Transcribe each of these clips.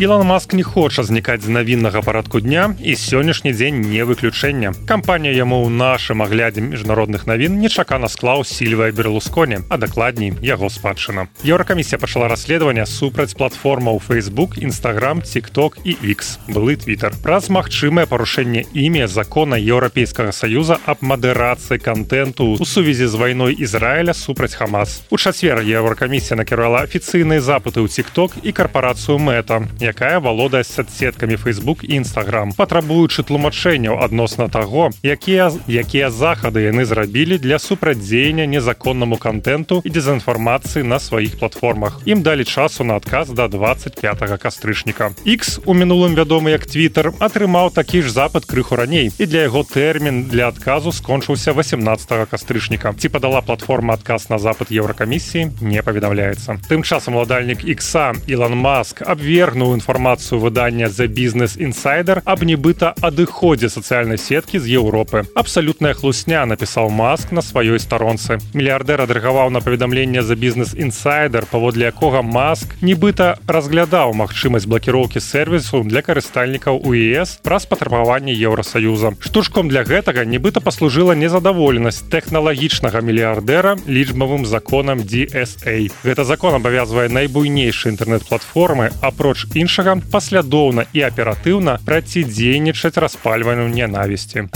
Ілон Маск не хоча знікаць з навіннага парадку дня і сённяшні дзень не выключэння. Кампанія яму ў нашым аглядзе міжнародных навін нечакана склаў сільвая берлусконе, а дакладней яго спадчына. Еўракамісія пачала расследаванне супраць платформаў Facebook, Instagram, TikTok і X былы Twitter. Праз магчымае парушэнне імя закона еўрапейскага саюза аб мадэрацыі контенту у сувязі з вайной Ізраіля супраць Хамас. У чацвер еўракамісія накіравала афіцыйныя запыты ў TikTok і карпорацыю Мэта, якая валодае соцсеткамі Facebook і Instagram, патрабуючы тлумачэнняў адносна таго, якія якія захады яны зрабілі для супрадзеяння незаконнаму контенту і дезінфармацыі на сваіх платформах. Ім далі часу на адказ да 25 кастрычніка. X у мінулым вядомы як Twitter атрымаў такі ж запад крыху раней і для яго тэрмін для адказу скончыўся 18 кастрычніка. Ці падала платформа адказ на запад еўракамісіі не паведамляецца. Тым часам уладальнік Икса Ілан Маск абвергнуў інфармацыю выдання за бізнес інсайдер аб нібыта адыходзе сацыяльнай сеткі з Еўропы абсалютная хлусня напісаў маск на сваёй старонцы мільярдэр адрыгаваў на паведамленне за бізнес інсайдер паводле якога маск нібыта разглядаў магчымасць блакіроўкі сервісу для карыстальнікаў уес праз патрабаванне еўросаюза штучком для гэтага нібыта паслужыла незадаволенасць тэхналагічнага мільярдэра лічбавым законам DSA гэта закон абавязвае найбуйнейшыя інтэрнэт-платформы апроч іншага паслядоўна і аператыўна працідзейнічаць распальванню нянавісці.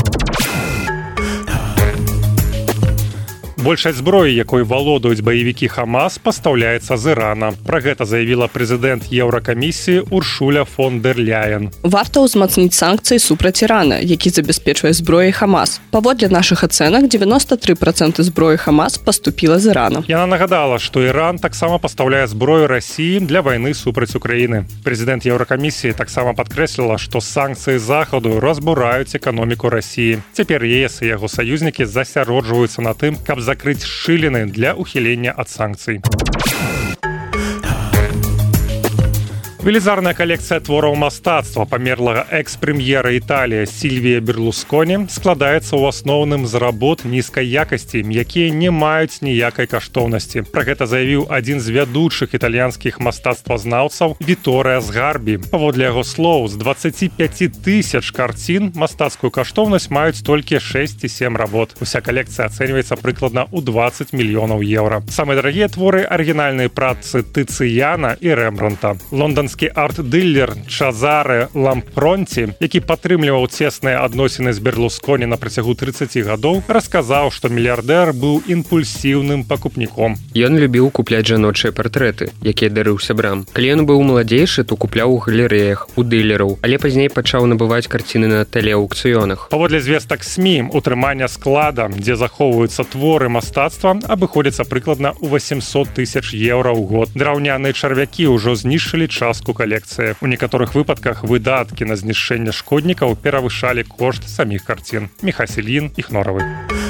Большасць зброі, якой валодаюць баевікі Хамас пастаўляецца з Ірана. Пра гэта заявіла прэзідэнт еўракамісіі Уршуля фон дер Ляен. Варта ўзмацніць санкцыі супраць Ірана, які забяспечвае зброі Хамас. Паводле нашых ацэнак 93 проценты зброі Хамас паступіла з Ірана. Яна нагадала, што Іран таксама пастаўляе зброю рассіі для вайны супраць Украіны. Прэзідэнт еўракамісіі таксама падкрэсліла, што санкцыі захаду разбураюць эканоміку рассіі. Цяпер ЕС і яго саюзнікі засяроджваюцца на тым, каб за закрыць шчыліны для ухілення ад санкцый. Велізарная калекцыя твораў мастацтва памерлага экс-прэм'ера італія сільвія берлусконі складаецца ў асноўным з работ нізкай якасці якія не маюць ніякай каштоўнасці. Пра гэта заявіў адзін з вядучых італьянскіх мастацтвазнаўцаў віторыя з гарбі паводле яго слоў з 25 тысяч карцін мастацкую каштоўнасць маюць толькі 6 і 7 работ. Уся калекцыя ацэньваецца прыкладна ў 20 мільёнаў еўра. Самыя дарагія творы арыгінальнай працы тыцыяна і рэмбранта лондонскі нямецкі арт-дыллер чазары лампронці які падтрымліваў цесныя адносіны з берлусконі на працягу 30 гадоў расказаў што мільярдэр быў імпульсіўным пакупніком. Ён любіў купляць жаночыя партрэты якія дарыў сябрам калі ён быў маладзейшы то купляў у галерэях у дылераў але пазней пачаў набываць карціны на тэлеаукцыёнах. Паводле звестак смім утрымання склада дзе захоўваюцца творы мастацтва абыходзіцца прыкладна у 800 тысяч еўра ў год. Драўняныя чарвякі ўжо знішчылі частку частку калекцыі. У некаторых выпадках выдаткі на знішчэнне шкоднікаў перавышалі кошт саміх карцін. Мехасілін іх норавы.